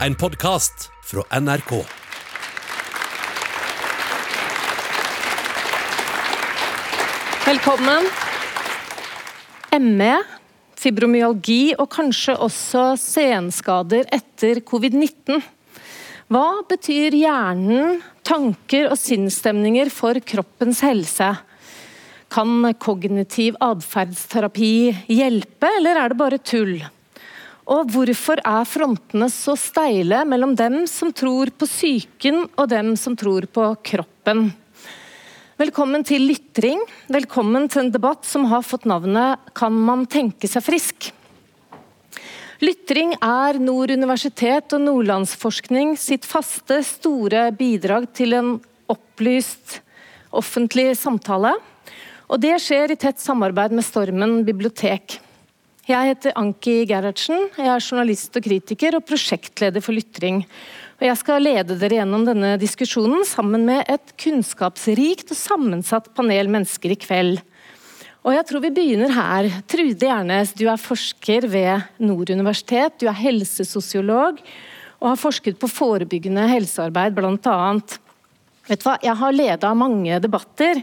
En podkast fra NRK. Velkommen. ME, fibromyalgi og kanskje også senskader etter covid-19. Hva betyr hjernen, tanker og sinnsstemninger for kroppens helse? Kan kognitiv atferdsterapi hjelpe, eller er det bare tull? Og hvorfor er frontene så steile mellom dem som tror på psyken og dem som tror på kroppen? Velkommen til lytring. Velkommen til en debatt som har fått navnet 'Kan man tenke seg frisk?' Lytring er Nord universitet og Nordlandsforskning sitt faste, store bidrag til en opplyst offentlig samtale. Og det skjer i tett samarbeid med Stormen bibliotek. Jeg heter Anki Gerhardsen, jeg er journalist og kritiker og prosjektleder for Lytring. Og jeg skal lede dere gjennom denne diskusjonen sammen med et kunnskapsrikt og sammensatt panel mennesker i kveld. Og jeg tror vi begynner her. Trude Gjernes, du er forsker ved Nord universitet. Du er helsesosiolog og har forsket på forebyggende helsearbeid bl.a. Vet du hva, Jeg har leda mange debatter,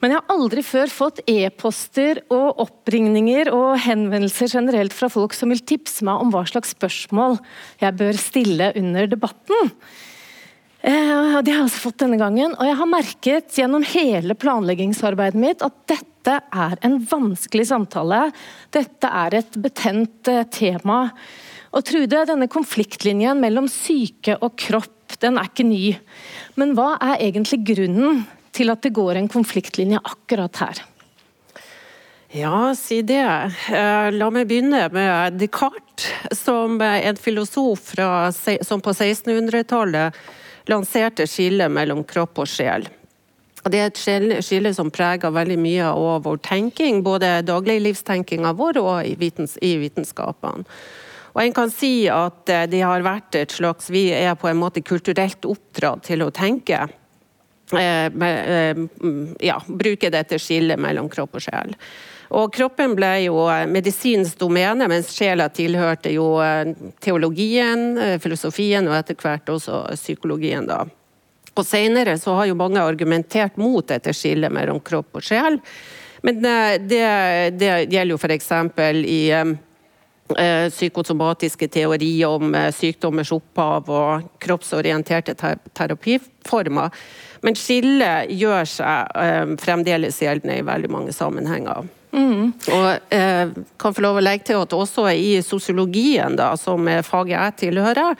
men jeg har aldri før fått e-poster og oppringninger og henvendelser generelt fra folk som vil tipse meg om hva slags spørsmål jeg bør stille under debatten. Eh, det har jeg altså fått denne gangen, og jeg har merket gjennom hele planleggingsarbeidet mitt at dette er en vanskelig samtale. Dette er et betent eh, tema. Og Trude, denne konfliktlinjen mellom syke og kropp den er ikke ny. Men hva er egentlig grunnen til at det går en konfliktlinje akkurat her? Ja, si det. Eh, la meg begynne med Descartes, som en filosof fra, som på 1600-tallet lanserte skillet mellom kropp og sjel. Det er et skille som preger veldig mye av vår tenking, både dagliglivstenkinga vår og i vitenskapene. Og en kan si at de det har vært et slags Vi er på en måte kulturelt oppdratt til å tenke. Eh, eh, ja, bruke dette skillet mellom kropp og sjel. Og kroppen ble jo medisinens domene, mens sjela tilhørte jo teologien, filosofien og etter hvert også psykologien. da. Og Senere så har jo mange argumentert mot dette skillet mellom kropp og sjel. Men det, det gjelder jo f.eks. i Eh, psykosomatiske teorier om eh, sykdommers opphav og kroppsorienterte terapiformer. Men skillet gjør seg eh, fremdeles gjeldende i veldig mange sammenhenger. Mm. Og eh, kan få lov å legge til at også i sosiologien, da, som er faget jeg tilhører,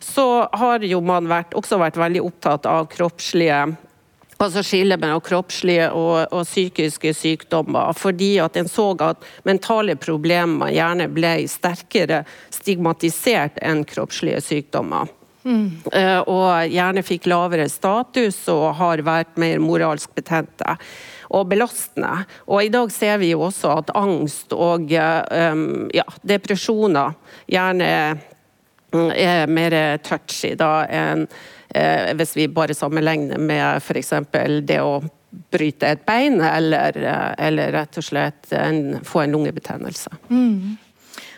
så har jo man vært, også vært veldig opptatt av kroppslige altså skille mellom kroppslige og, og, psykiske sykdommer. Fordi at en så at mentale problemer gjerne ble sterkere stigmatisert enn kroppslige sykdommer. Mm. Og gjerne fikk lavere status og har vært mer moralsk betente og belastende. Og I dag ser vi jo også at angst og um, ja, depresjoner gjerne er mer touchy da enn Eh, hvis vi bare sammenligner med f.eks. det å bryte et bein, eller, eh, eller rett og slett en, få en lungebetennelse. Mm.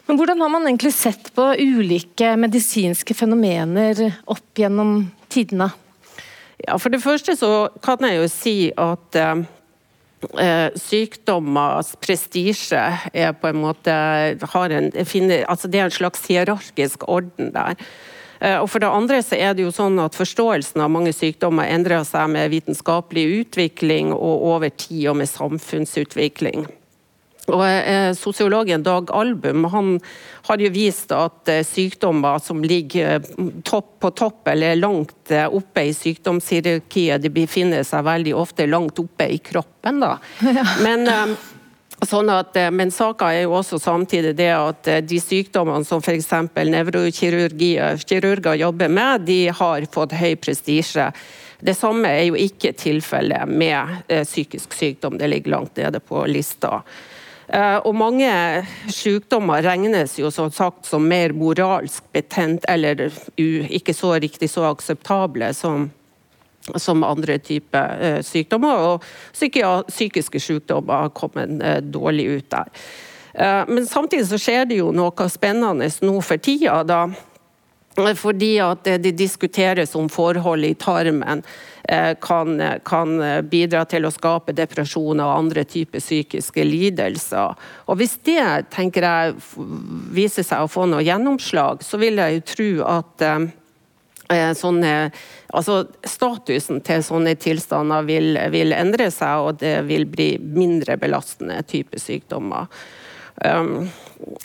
Men Hvordan har man egentlig sett på ulike medisinske fenomener opp gjennom tidene? Ja, For det første så kan jeg jo si at eh, eh sykdommers prestisje er på en måte en, finner, altså Det er en slags hierarkisk orden der. Eh, og for det andre så er det jo sånn at Forståelsen av mange sykdommer endrer seg med vitenskapelig utvikling og over tid og med samfunnsutvikling. Og eh, Sosiologen Dag Album han har jo vist at eh, sykdommer som ligger eh, topp på topp eller langt eh, oppe i sykdomshierarkiet, de befinner seg veldig ofte langt oppe i kroppen. da. Ja. Men Sånn at, men saka er jo også samtidig det at de sykdommene som f.eks. nevrokirurger jobber med, de har fått høy prestisje. Det samme er jo ikke tilfellet med psykisk sykdom, det ligger langt nede på lista. Og mange sykdommer regnes jo som sagt som mer moralsk betent, eller ikke så riktig så akseptable som som andre typer eh, sykdommer. Og psykiske sykdommer har kommet eh, dårlig ut der. Eh, men samtidig så skjer det jo noe spennende nå for tida. da Fordi at det diskuteres om forhold i tarmen eh, kan, kan, bidra til å skape depresjoner og andre typer psykiske lidelser. Og Hvis det tenker jeg viser seg å få noe gjennomslag, så vil jeg jo tro at eh, eh, Sånne, altså statusen til sånne tilstander vil, vil, endre seg, og det vil bli mindre belastende type sykdommer. Um,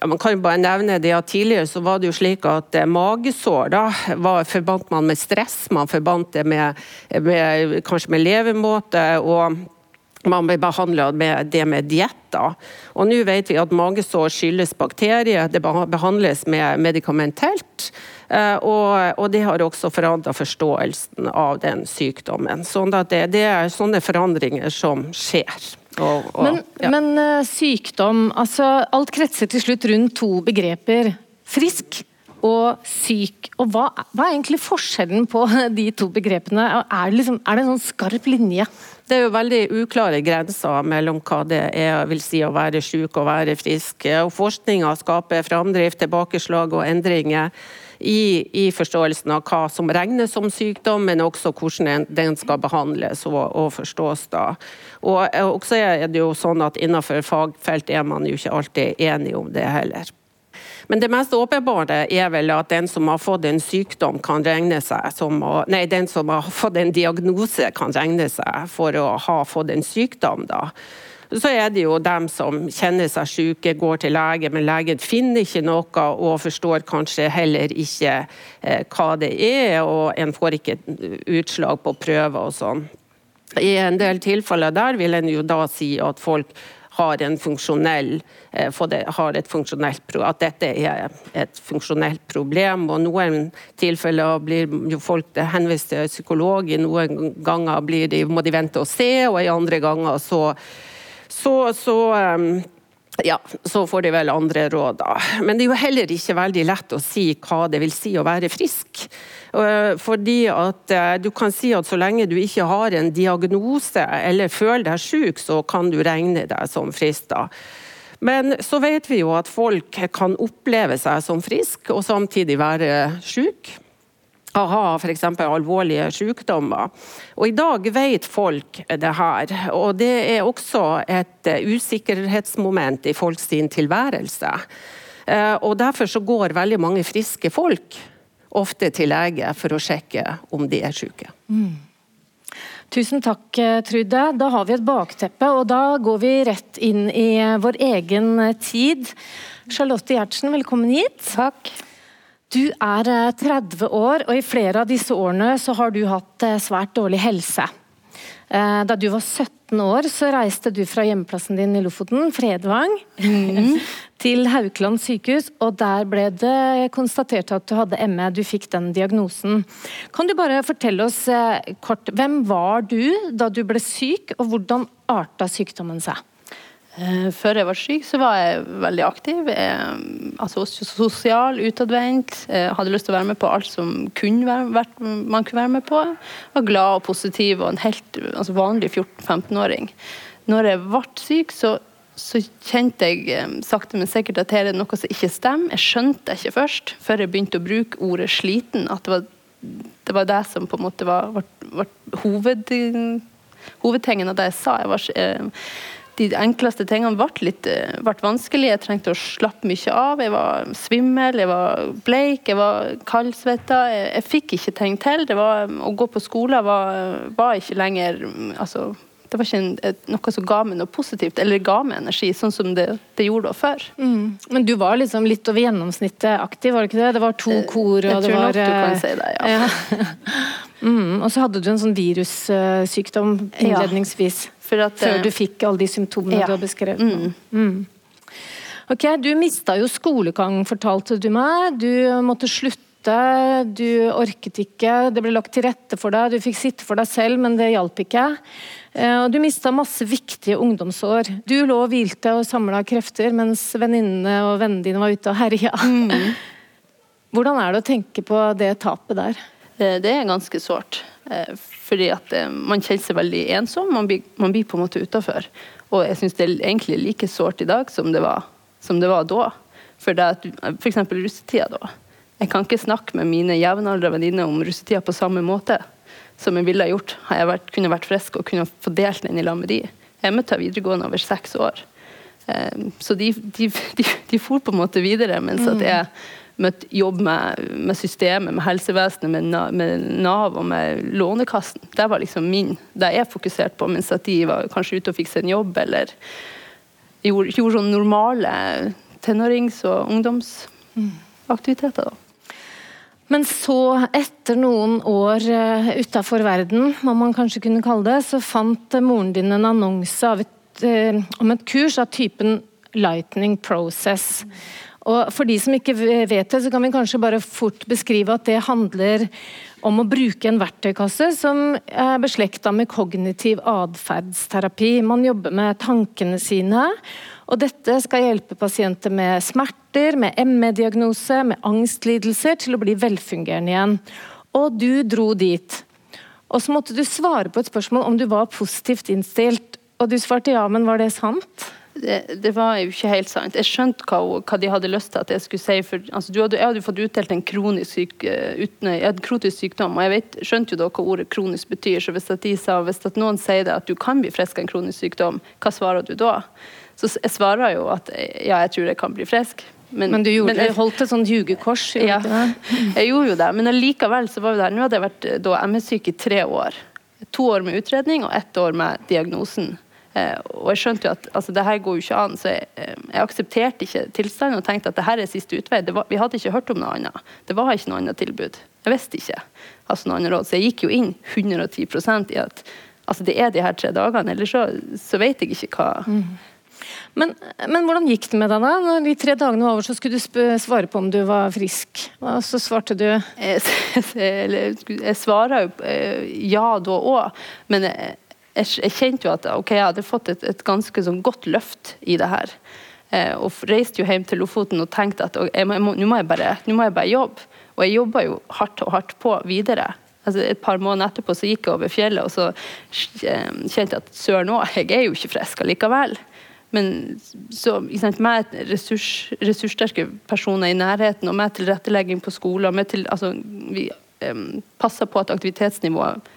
man kan bare nevne det at Tidligere så var det jo slik at eh, magesår da var, forbandt man med stress, man forbandt det med, med, kanskje med levemåte. og man ble behandla med det med dietter. Og nå vet vi at magesår skyldes bakterier, det behandles med medikamentelt. Eh, og, og det har også forandra forståelsen av den sykdommen. Sånn det, det er sånne forandringer som skjer. Og, og, men, ja. men uh, sykdom altså Alt kretser til slutt rundt to begreper. Frisk og syk. Og hva, hva, er egentlig forskjellen på de to begrepene? Er det, liksom, er det en sånn skarp linje? Det er jo veldig uklare grenser mellom hva det er, vil si å være syk og være frisk. Og Forskninga skaper framdrift, tilbakeslag og endringer i, i, forståelsen av hva som regnes som sykdom, men også hvordan den skal behandles og, og forstås. da. Og, og også er det jo sånn at Innenfor fagfelt er man jo ikke alltid enig om det heller. Men det mest åpenbare er vel at den som har fått en sykdom, kan regne seg som å, Nei, den som har fått en diagnose, kan regne seg for å ha fått en sykdom, da. Så er det jo dem som kjenner seg syke, går til lege, men legen finner ikke noe og forstår kanskje heller ikke eh, hva det er, og en får ikke utslag på prøver og sånn. I en del tilfeller der vil en jo da si at folk har, eh, har et funksjonelt at dette er et funksjonelt problem. og Noen tilfeller blir jo folk henvist til psykolog, i noen ganger de, må de vente og se, og i andre ganger så så, så um, ja, så får de vel andre råd, da. Men det er jo heller ikke veldig lett å si hva det vil si å være frisk. Uh, fordi at uh, du kan si at så lenge du ikke har en diagnose eller føler deg syk, så kan du regne deg som frisk. da. Men så vet vi jo at folk kan oppleve seg som frisk og samtidig være syk ha f.eks. alvorlige sykdommer. Og I dag vet folk det her, og det er også et eh, usikkerhetsmoment i folks tilværelse. Eh, og Derfor så går veldig mange friske folk ofte til lege for å sjekke om de er syke. Mm. Tusen takk, Trude. Da har vi et bakteppe, og da går vi rett inn i vår egen tid. Charlotte Gjertsen, velkommen hit. Takk. Du er 30 eh, år, og i flere av disse årene så har du hatt eh, svært dårlig helse. Eh, da du var 17 år, så reiste du fra hjemmeplassen din i Lofoten, Fredvang, mm. til Haukeland sykehus, og der ble det konstatert at du hadde ME. Du fikk den diagnosen. Kan du bare fortelle oss kort, hvem var du da du ble syk, og hvordan arta sykdommen seg? Før jeg var syk, så var jeg veldig aktiv. Jeg, altså Sosial, utadvendt. Hadde lyst til å være med på alt som kunne være, man kunne være med på. Var glad og positiv og en helt altså vanlig 14-15-åring. Når jeg ble syk, så, så, kjente jeg eh, sakte, men sikkert at her er noe som ikke stemmer. Jeg skjønte det ikke først, før jeg begynte å bruke ordet 'sliten'. At det var det, var det som på en måte var, var, var hoved, hovedtingen av det jeg sa. Jeg var eh, de enkleste tingene ble litt eh, ble vanskelig. Jeg trengte å slappe mye av. Jeg var svimmel, jeg var bleik, jeg var kaldsvetta. Jeg, jeg fikk ikke ting til. Var, å gå på skole var, var ikke lenger altså, det var ikke en, noe som ga meg noe positivt, eller ga meg energi, sånn som det, det gjorde før. Mm. Men du var liksom litt over gjennomsnittet aktiv, var det ikke det? Det var to eh, kor, og det var Jeg tror nok du kan si det, ja. ja. mm. Og så hadde du en sånn virussykdom innledningsvis. Ja. At, Før du fikk alle de symptomene ja. du har beskrevet. Mm. Mm. Ok, Du mista jo skolegang, fortalte du meg. Du måtte slutte. Du orket ikke. Det ble lagt til rette for deg. Du fikk sitte for deg selv, men det hjalp ikke. Eh, og du mista masse viktige ungdomsår. Du lå og hvilte og samla krefter mens venninnene og vennene dine var ute og herja. Mm. Hvordan er det å tenke på det tapet der? Det er ganske sårt. Eh, fordi at eh, man kjenner seg veldig ensom. Man blir, man blir på en måte utafor. Og jeg syns det er egentlig like sårt i dag som det var, som det var da. For f.eks. russetida da. jeg kan ikke snakke med mine jevnaldrende venninner om russetida på samme måte som jeg ville ha gjort har jeg vært, kunne vært frisk og kunne få delt den i lag med de. Jeg møtte henne videregående over seks år. Um, så de, de, de, de for på en måte videre, mens mm. at jeg møtte jobb med, med, systemet, med helsevesenet, med, med, Nav og med Lånekassen. Det var liksom min, det jeg fokuserte på, mens at de var kanskje ute og fikk en jobb, eller gjorde, gjorde sånn normale tenårings- og ungdomsaktiviteter. da. Men så, etter noen år uh, utafor verden, må man kanskje kunne kalle det, så fant moren din en annonse et, uh, om et kurs av typen Lightning Process. Og For de som ikke vet det, så kan vi kanskje bare fort beskrive at det handler om å bruke en verktøykasse som er beslekta med kognitiv atferdsterapi. Man jobber med tankene sine og dette skal hjelpe pasienter med smerter, med ME-diagnose, med angstlidelser til å bli velfungerende igjen. Og du dro dit. Og så måtte du svare på et spørsmål om du var positivt innstilt. Og du svarte ja, men var det sant? Det, det, var jo ikke helt sant. Jeg skjønte hva, hva, de hadde lyst til at jeg skulle si. For, altså, hadde, jeg hadde jo fått utdelt en kronisk, syk, uh, uten, en kronisk sykdom, og jeg vet, skjønte jo da hva ordet kronisk betyr. Så hvis, de sa, hvis noen sier det at du kan bli frisk av en kronisk sykdom, hva svarer du da? Så jeg svarer jo at ja, jeg tror jeg kan bli frisk. Men, men du gjorde, men jeg, holdt et sånt jugekors? Ja, jeg gjorde jo det. Men allikevel så var vi der. Nå hadde jeg vært eh, MS-syk i tre år. To år med utredning og ett år med diagnosen. Eh, og jeg skjønte jo at altså, det her går jo ikke an, så jeg, eh, jeg aksepterte ikke tilstanden og tenkte at det her er siste utvei. Var, vi hadde ikke hørt om noe annet. Det var ikke noe annet tilbud. Jeg visste ikke altså, noe annet råd. Så jeg gikk jo inn 110% i at altså, det er de her tre dagene. Ellers så, så vet jeg ikke hva mm men, men, hvordan gikk det med deg da? Når de tre dagene var over, så skulle du svare på om du var frisk. Og så svarte du Jeg, jeg, jeg svarer jo eh, ja da òg, men jeg, jeg, kjente jo at okay, jeg hadde fått et, et ganske sånn godt løft i det her. Eh, og reiste jo hjem til Lofoten og tenkte at nå må, må, jeg bare, bare jobbe. Og jeg jobba jo hardt og hardt på videre. Altså, et par måneder etterpå så gikk jeg over fjellet og så eh, kjente jeg at søren òg, jeg er jo ikke frisk allikevel. Men så, sant, med ressurs, ressurssterke personer i nærheten, og med tilrettelegging på skoler altså, Vi eh, passer på at aktivitetsnivået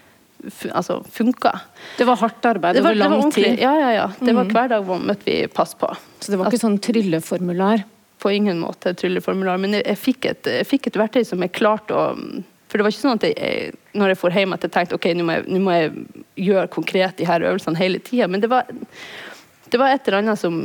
altså, funka. Det var hardt arbeid over lang tid? Ja, ja, ja. Det var mm. hver dag måtte vi passe på. Så det var ikke sånn trylleformular? På ingen måte trylleformular, men jeg, jeg, fikk et, jeg, fikk et, verktøy som jeg klarte å For det var ikke sånn at jeg, når jeg får hjem at jeg tenkte ok, nå må må jeg gjøre konkret de her øvelsene hele tida. Men det var det var et eller annet som,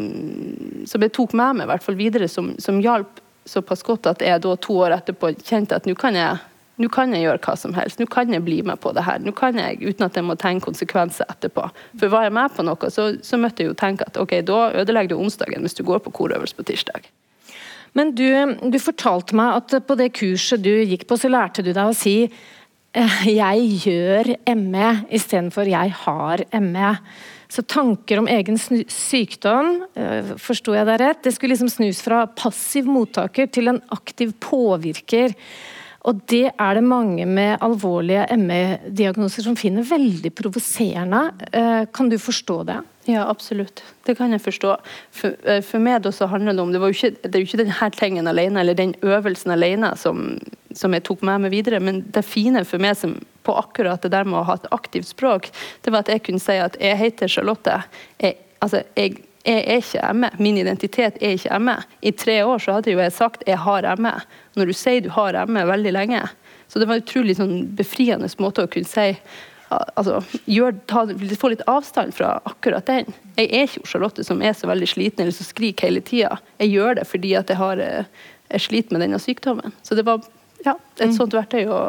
som jeg tok med meg hvert fall videre, som, som hjalp såpass godt at jeg da to år etterpå kjente at nå kan jeg nå kan jeg gjøre hva som helst, nå kan jeg bli med på det her. Nå kan jeg, Uten at jeg må tenke konsekvenser etterpå. For var jeg med på noe, så, så måtte jeg jo tenke at ok, da ødelegger du onsdagen hvis du går på korøvelse på tirsdag. Men du, du, fortalte meg at på det kurset du gikk på, så lærte du deg å si eh, 'jeg gjør ME' istedenfor 'jeg har ME'. Så tanker om egen sykdom, eh, forsto jeg det rett, det skulle liksom snus fra passiv mottaker til en aktiv påvirker. Og det er det mange med alvorlige ME-diagnoser som finner veldig provoserende. Eh, kan du forstå det? Ja, absolutt. Det kan jeg forstå. For, eh, for meg da så handler det om Det, var jo ikke, det er jo ikke denne tingen alene, eller den øvelsen alene som, som jeg tok med meg videre, men det fine for meg som på akkurat det der med å ha et aktivt språk, det var at jeg kunne si at jeg heter Charlotte. Jeg, altså, jeg, jeg er ikke ME. Min identitet er ikke ME. I tre år så hadde jo jeg sagt jeg har ME. Når du sier du har ME veldig lenge. Så det var en utrolig sånn befriende måte å kunne si altså, gjør, ta, få litt avstand fra akkurat den. Jeg er ikke Charlotte som er så veldig sliten eller som skriker hele tida. Jeg gjør det fordi at jeg, har, eh, jeg sliter med denne sykdommen. Så det var ja, et mm. sånt verktøy å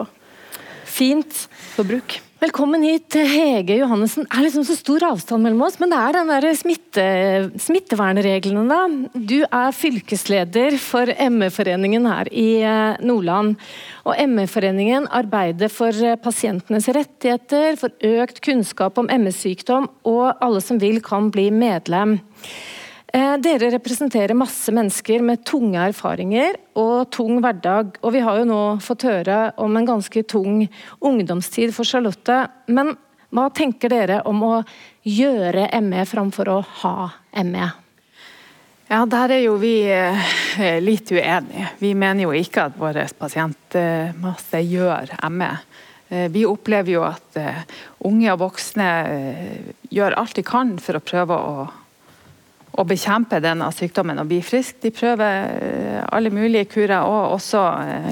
Fint. For bruk. Velkommen hit, Hege Johannessen. Det er liksom så stor avstand mellom oss, men det er den der smitte, smittevernreglene, da. Du er fylkesleder for ME-foreningen her i eh, Nordland. Og ME-foreningen arbeider for eh, pasientenes rettigheter, for økt kunnskap om ME-sykdom, og alle som vil kan bli medlem. Eh, dere representerer masse mennesker med tunge erfaringer og tung hverdag. Og vi har jo nå fått høre om en ganske tung ungdomstid for Charlotte. Men hva tenker dere om å gjøre ME framfor å ha ME? Ja, Der er jo vi eh, litt uenige. Vi mener jo ikke at vår pasientmasse gjør ME. Eh, vi opplever jo at unge og voksne gjør alt de kan for å prøve å, å bekjempe denne sykdommen og bli frisk. De prøver alle mulige kurer, og også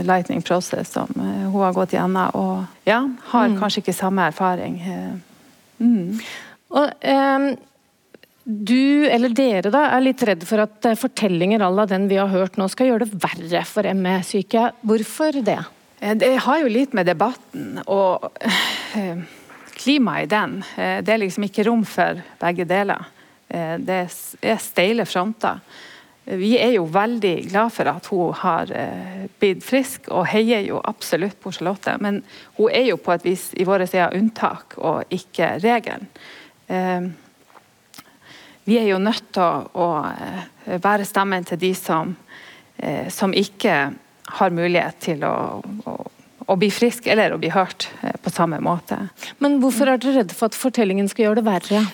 lightning process, som hun har gått gjennom. Og ja, har mm. kanskje ikke samme erfaring. Mm. Og, um du, eller dere, da, er litt redd for at eh, fortellinger à la den vi har hørt nå, skal gjøre det verre for ME-syke. Hvorfor det? Eh, det har jo litt med debatten og eh, klimaet i den. Det er liksom ikke rom for begge deler. Det er steile fronter. Vi er jo veldig glad for at hun har blitt frisk, og heier jo absolutt på Charlotte. Men hun er jo på et vis i våre sider unntak og ikke regelen vi er jo nødt til å, eh, være stemmen til de som, eh, som ikke har mulighet til å, å, å, bli frisk eller å bli hørt eh, på samme måte. Men hvorfor er dere redde for at fortellingen skal gjøre det verre?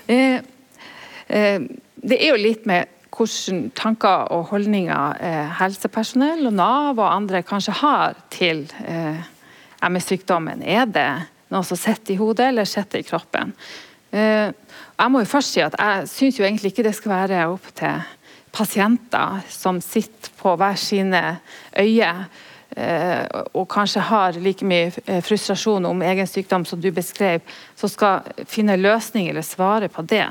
Eh, eh, det er jo litt med hvordan tanker og holdninger eh, helsepersonell og Nav og andre kanskje har til MS-sykdommen. Er det noe som sitter i hodet eller sitter i kroppen? Eh, jeg må jo først si at jeg syns jo egentlig ikke det skal være opp til pasienter som sitter på hver sine øyer eh, og kanskje har like mye eh, frustrasjon om egen sykdom som du beskrev, som skal finne løsning eller svare på det.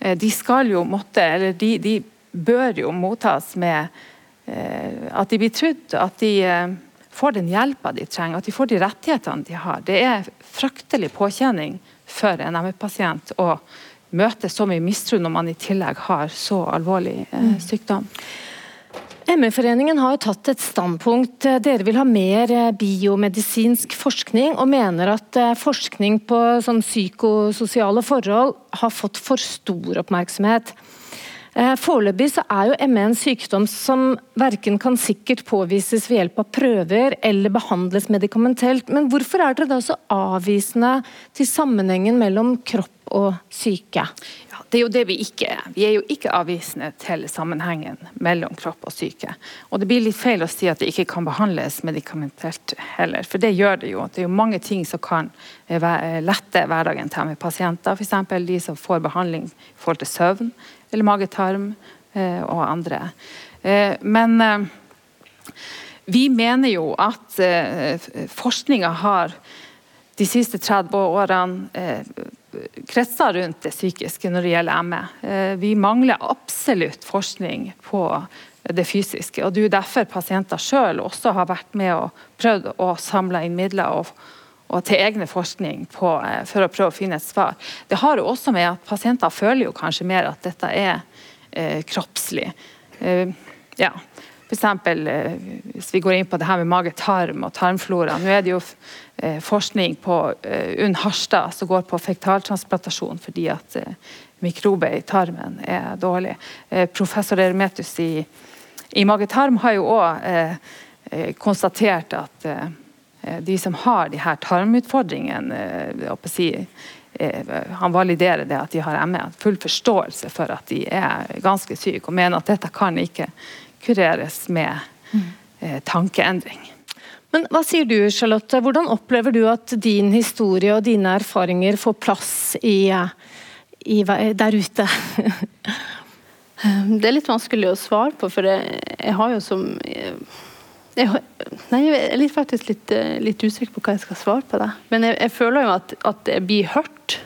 De skal jo måtte, eller de, de bør jo mottas med at de blir trodd, at de får den hjelpa de trenger, at de får de rettighetene de har. Det er fryktelig påkjenning for en ME-pasient å møte så mye mistro når man i tillegg har så alvorlig eh, mm. ME-foreningen har tatt et standpunkt. Dere vil ha mer eh, biomedisinsk forskning, og mener at eh, forskning på sånn psykososiale forhold har fått for stor oppmerksomhet. Eh, foreløpig er jo ME en sykdom som verken kan sikkert påvises ved hjelp av prøver eller behandles medikamentelt. Men hvorfor er dere da så avvisende til sammenhengen mellom kropp og syke? Ja, det er jo det vi ikke er. Vi er jo ikke avvisende til sammenhengen mellom kropp og syke. Og det blir litt feil å si at det ikke kan behandles medikamentelt heller, for det gjør det jo. Det er jo mange ting som kan eh, lette hverdagen til med pasienter, f.eks. de som får behandling i forhold til søvn eller mage-tarm eh, og andre. Eh, men eh, vi mener jo at forskninga har de siste 30 årene kretsa rundt det psykiske når det gjelder ME. Vi mangler absolutt forskning på det fysiske. og Det er derfor pasienter sjøl også har vært med og prøvd å samle inn midler og, og til egne forskning på, for å prøve å finne et svar. Det har jo også med at pasienter føler jo kanskje mer at dette er eh, kroppslig. Eh, ja. F.eks. Eh, hvis vi går inn på det her med mage-tarm og tarmflora. Nå er det jo eh, forskning på eh, Unn Harstad som går på fektaltransplantasjon fordi at eh, mikrober i tarmen er dårlig. Eh, professor Eremetus i, i mage-tarm har jo òg eh, eh, konstatert at de som har de her tarmutfordringene, si, Eh, han validerer det at de har ME. Full forståelse for at de er ganske syke, og mener at dette kan ikke kureres med eh, tankeendring. Men Hva sier du, Charlotte? Hvordan opplever du at din historie og dine erfaringer får plass i, i, der ute? det er litt vanskelig å svare på, for jeg, jeg har jo som jeg, nei, jeg er faktisk litt, eh, litt, usikker på hva jeg skal svare på det. Men jeg, jeg føler jo at, at, jeg blir hørt,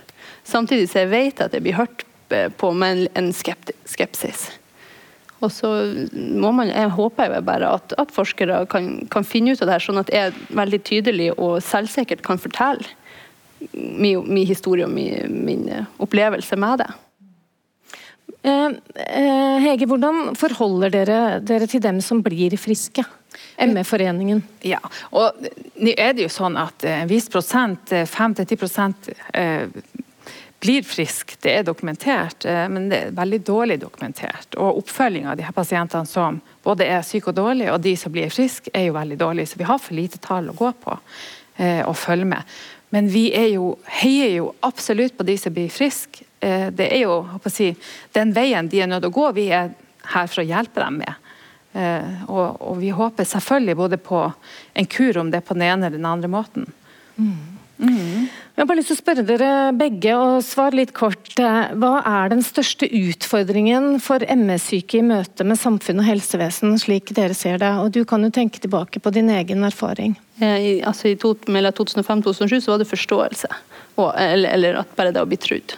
samtidig som jeg vet at jeg blir hørt eh, på med en, skepsis. Og så må man, jeg håper jo bare at, at forskere kan, kan, finne ut av det her, sånn at jeg veldig tydelig og selvsikkert kan fortelle min, min historie og min, min opplevelse med det. Eh, eh, Hege, hvordan forholder dere dere til dem som blir friske? ME-foreningen. Ja, og nå er det jo sånn at en viss prosent, 5-10 eh, blir frisk. Det er dokumentert, men det er veldig dårlig dokumentert. Og oppfølginga av de her pasientene som både er syke og dårlige, og de som blir friske, er jo veldig dårlig. Så vi har for lite tall å gå på og følge med. Men vi jo, heier jo absolutt på de som blir friske. Eh, det er jo si, den veien de er nødt til å gå. Vi er her for å hjelpe dem med. Eh, og, og, vi håper selvfølgelig både på en kur, om det er på den ene eller den andre måten. Mm. Mm. Jeg har bare lyst til å spørre dere begge, og svare litt kort. Hva er den største utfordringen for MS-syke i møte med samfunn og helsevesen, slik dere ser det? Og Du kan jo tenke tilbake på din egen erfaring. I, altså I 2005-2007 så var det forståelse, og, eller, eller, at bare det å bli trudd.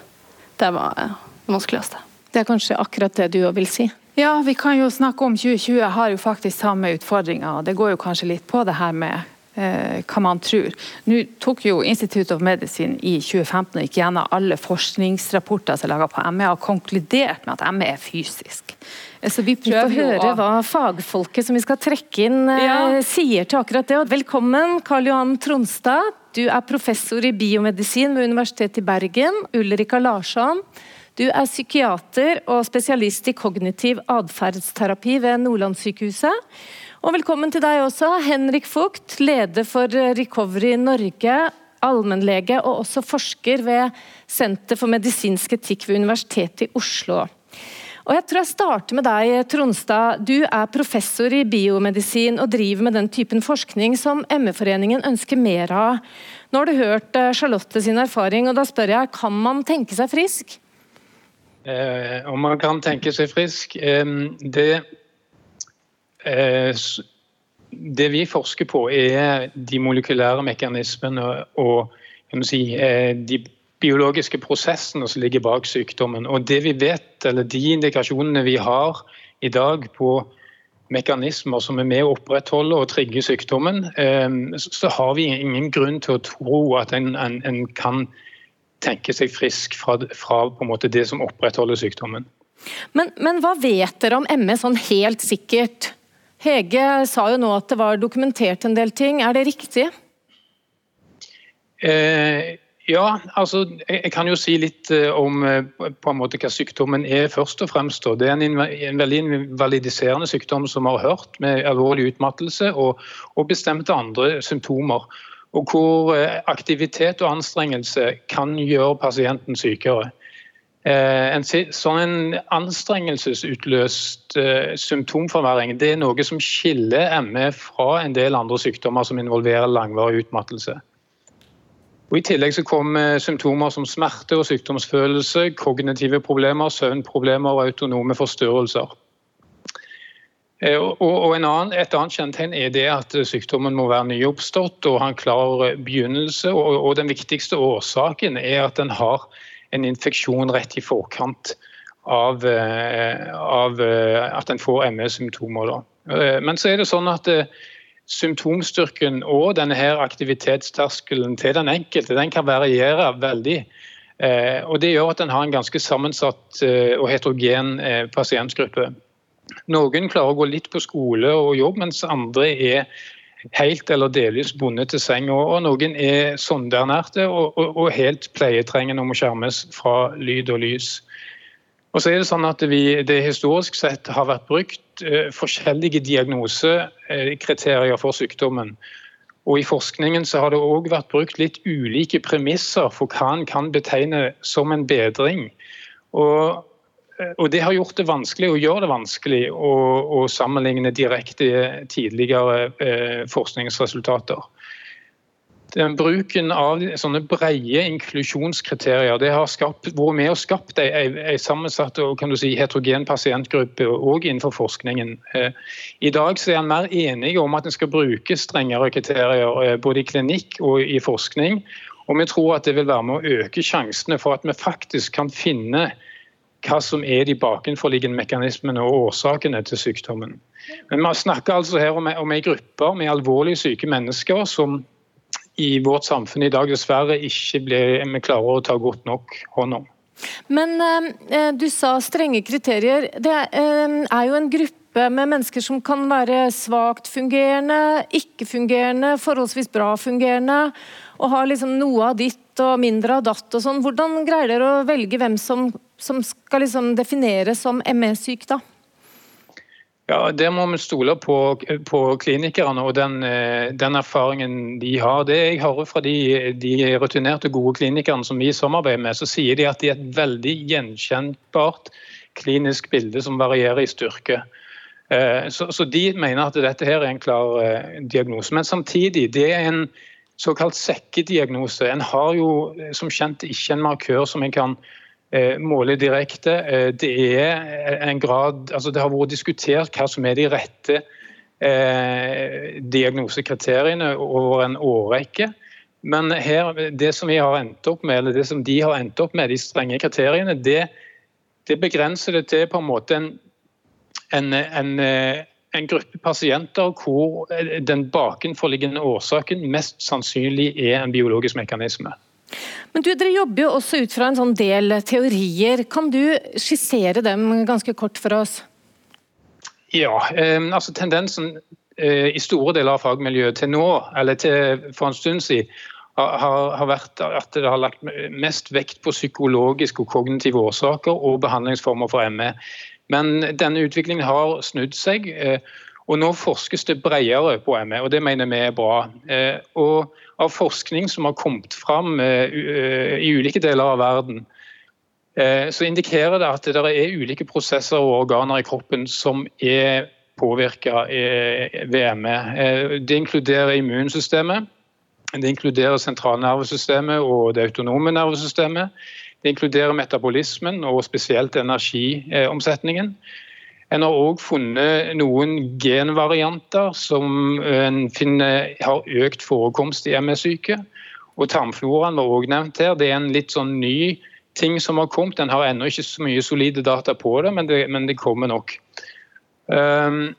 Det var det vanskeligste. Det er kanskje akkurat det du òg vil si? Ja, vi kan jo snakke om 2020 har jo faktisk samme utfordringer. Det går jo kanskje litt på det her med eh, hva man tror. Nå tok jo Institute of Medicine i 2015 og gikk gjennom alle forskningsrapporter som er laga på ME, og konkludert med at ME er fysisk. Eh, så Vi prøver vi får høre å... hva fagfolket som vi skal trekke inn eh, ja. sier til akkurat det. Velkommen, Karl Johan Tronstad. Du er professor i biomedisin ved Universitetet i Bergen. Ulrika Larsson. Du er psykiater og spesialist i kognitiv atferdsterapi ved Nordlandssykehuset. Og velkommen til deg også, Henrik Fugt, leder for Recovery Norge, allmennlege og også forsker ved Senter for medisinsk etikk ved Universitetet i Oslo. Og jeg tror jeg starter med deg, Tronstad. Du er professor i biomedisin og driver med den typen forskning som ME-foreningen ønsker mer av. Nå har du hørt eh, Charlotte sin erfaring, og da spør jeg, kan man tenke seg frisk? Eh, om man kan tenke seg frisk? Eh, det Eh, det vi forsker på, er de molekylære mekanismene og si, eh, de biologiske prosessene som ligger bak sykdommen. Og det vi vet, eller De indikasjonene vi har i dag på mekanismer som er med å opprettholde og trigge sykdommen, så har vi ingen grunn til å tro at en, en, en kan tenke seg frisk fra, fra det som opprettholder sykdommen. Men, men hva vet dere om ME sånn helt sikkert? Hege sa jo nå at det var dokumentert en del ting, er det riktig? Eh, ja, altså jeg kan jo si litt eh, om eh, på en måte hva sykdommen er først og fremst. Det er en, en veldig invalidiserende sykdom som vi har hørt, med alvorlig utmattelse og, og bestemte andre symptomer. Og hvor eh, aktivitet og anstrengelse kan gjøre pasienten sykere. Eh, en sånn anstrengelsesutløst eh, symptomforverring det er noe som skiller ME fra en del andre sykdommer som involverer langvarig utmattelse. Og I tillegg så kommer symptomer som smerte og sykdomsfølelse, kognitive problemer, søvnproblemer og autonome forstyrrelser. Eh, og annen, Et annet kjennetegn er det at sykdommen må være nyoppstått og ha en klar begynnelse. Og, og Den viktigste årsaken er at den har en infeksjon rett i forkant av, eh, av eh, at en får ME-symptomer. Eh, men så er det sånn at symptomstyrken og denne her aktivitetsterskelen til den enkelte den kan variere veldig. Og Det gjør at en har en ganske sammensatt og heterogen pasientgruppe. Noen klarer å gå litt på skole og jobb, mens andre er helt eller delvis bundet til seng. Og, noen er sondeernærte og, og, og, helt pleietrengende og må skjermes fra lyd og lys. Og så er Det sånn at vi, det historisk sett har vært brukt eh, forskjellige diagnosekriterier for sykdommen. Og I forskningen så har det òg vært brukt litt ulike premisser for hva en kan betegne som en bedring. Og Eh, og Det har gjort det vanskelig og gjør det vanskelig å, å sammenligne direkte tidligere eh, forskningsresultater. Den bruken av sånne brede inklusjonskriterier det har skapt, vært med og skapt en, en sammensatt og kan du si, heterogen pasientgruppe òg innenfor forskningen. Eh, I dag så er en mer enige om at en skal bruke strengere kriterier eh, både i klinikk og i forskning. Og Vi tror at det vil være med å øke sjansene for at vi faktisk kan finne hva som er de bakenforliggende mekanismene og årsakene til sykdommen. Men Vi snakker altså her om, om en gruppe med alvorlig syke mennesker som i vårt samfunn i dag dessverre ikke blir, vi klarer å ta godt nok hånd om. Men eh, du sa strenge kriterier. Det eh, er jo en gruppe med mennesker som kan være svakt fungerende, ikke-fungerende, forholdsvis bra fungerende, og har liksom noe av ditt og mindre av datt og sånn. Hvordan greier dere å velge hvem som som skal liksom defineres som ME-syk, da? Ja, Det må vi stole på, på klinikerne og den, eh, den, erfaringen de har. Det jeg hører fra de, de rutinerte, gode klinikerne som vi samarbeider med, så sier de at det er et veldig gjenkjennbart klinisk bilde som varierer i styrke. Eh, så, så, de mener at dette her er en klar eh, diagnose. Men samtidig, det er en såkalt sekkediagnose. En har jo som kjent ikke en markør som en kan måle direkte. Det er en grad, altså det har vært diskutert hva som er de rette diagnosekriteriene over en årrekke. Men her, det som vi har endt opp med, eller det som de har endt opp med, de strenge kriteriene, det, det begrenser det til på en måte en en, en, eh, en gruppe pasienter hvor den bakenforliggende årsaken mest sannsynlig er en biologisk mekanisme. Men du, Dere jobber jo også ut fra en sånn del teorier. Kan du skissere dem ganske kort for oss? Ja, eh, altså tendensen eh, i store deler av fagmiljøet til nå, eller til for en stund siden, har, har vært at det har lagt mest vekt på psykologiske og kognitive årsaker og behandlingsformer for ME. Men denne utviklingen har snudd seg. Eh, og Nå forskes det bredere på ME, og det mener vi er bra. Eh, og Av forskning som har kommet fram eh, i ulike deler av verden, så indikerer det at det er ulike prosesser og organer i kroppen som er påvirka ved ME. Det inkluderer immunsystemet, det inkluderer sentralnervesystemet og det autonome nervesystemet. Det inkluderer metabolismen og spesielt energiomsetningen. En har òg funnet noen genvarianter som en finner har økt forekomst i ME-syke. Og Tarmfloraen var òg nevnt her. Det er en litt sånn ny ting som har kommet. En har ennå ikke så mye solide data på det, men det, men det kommer nok. Um,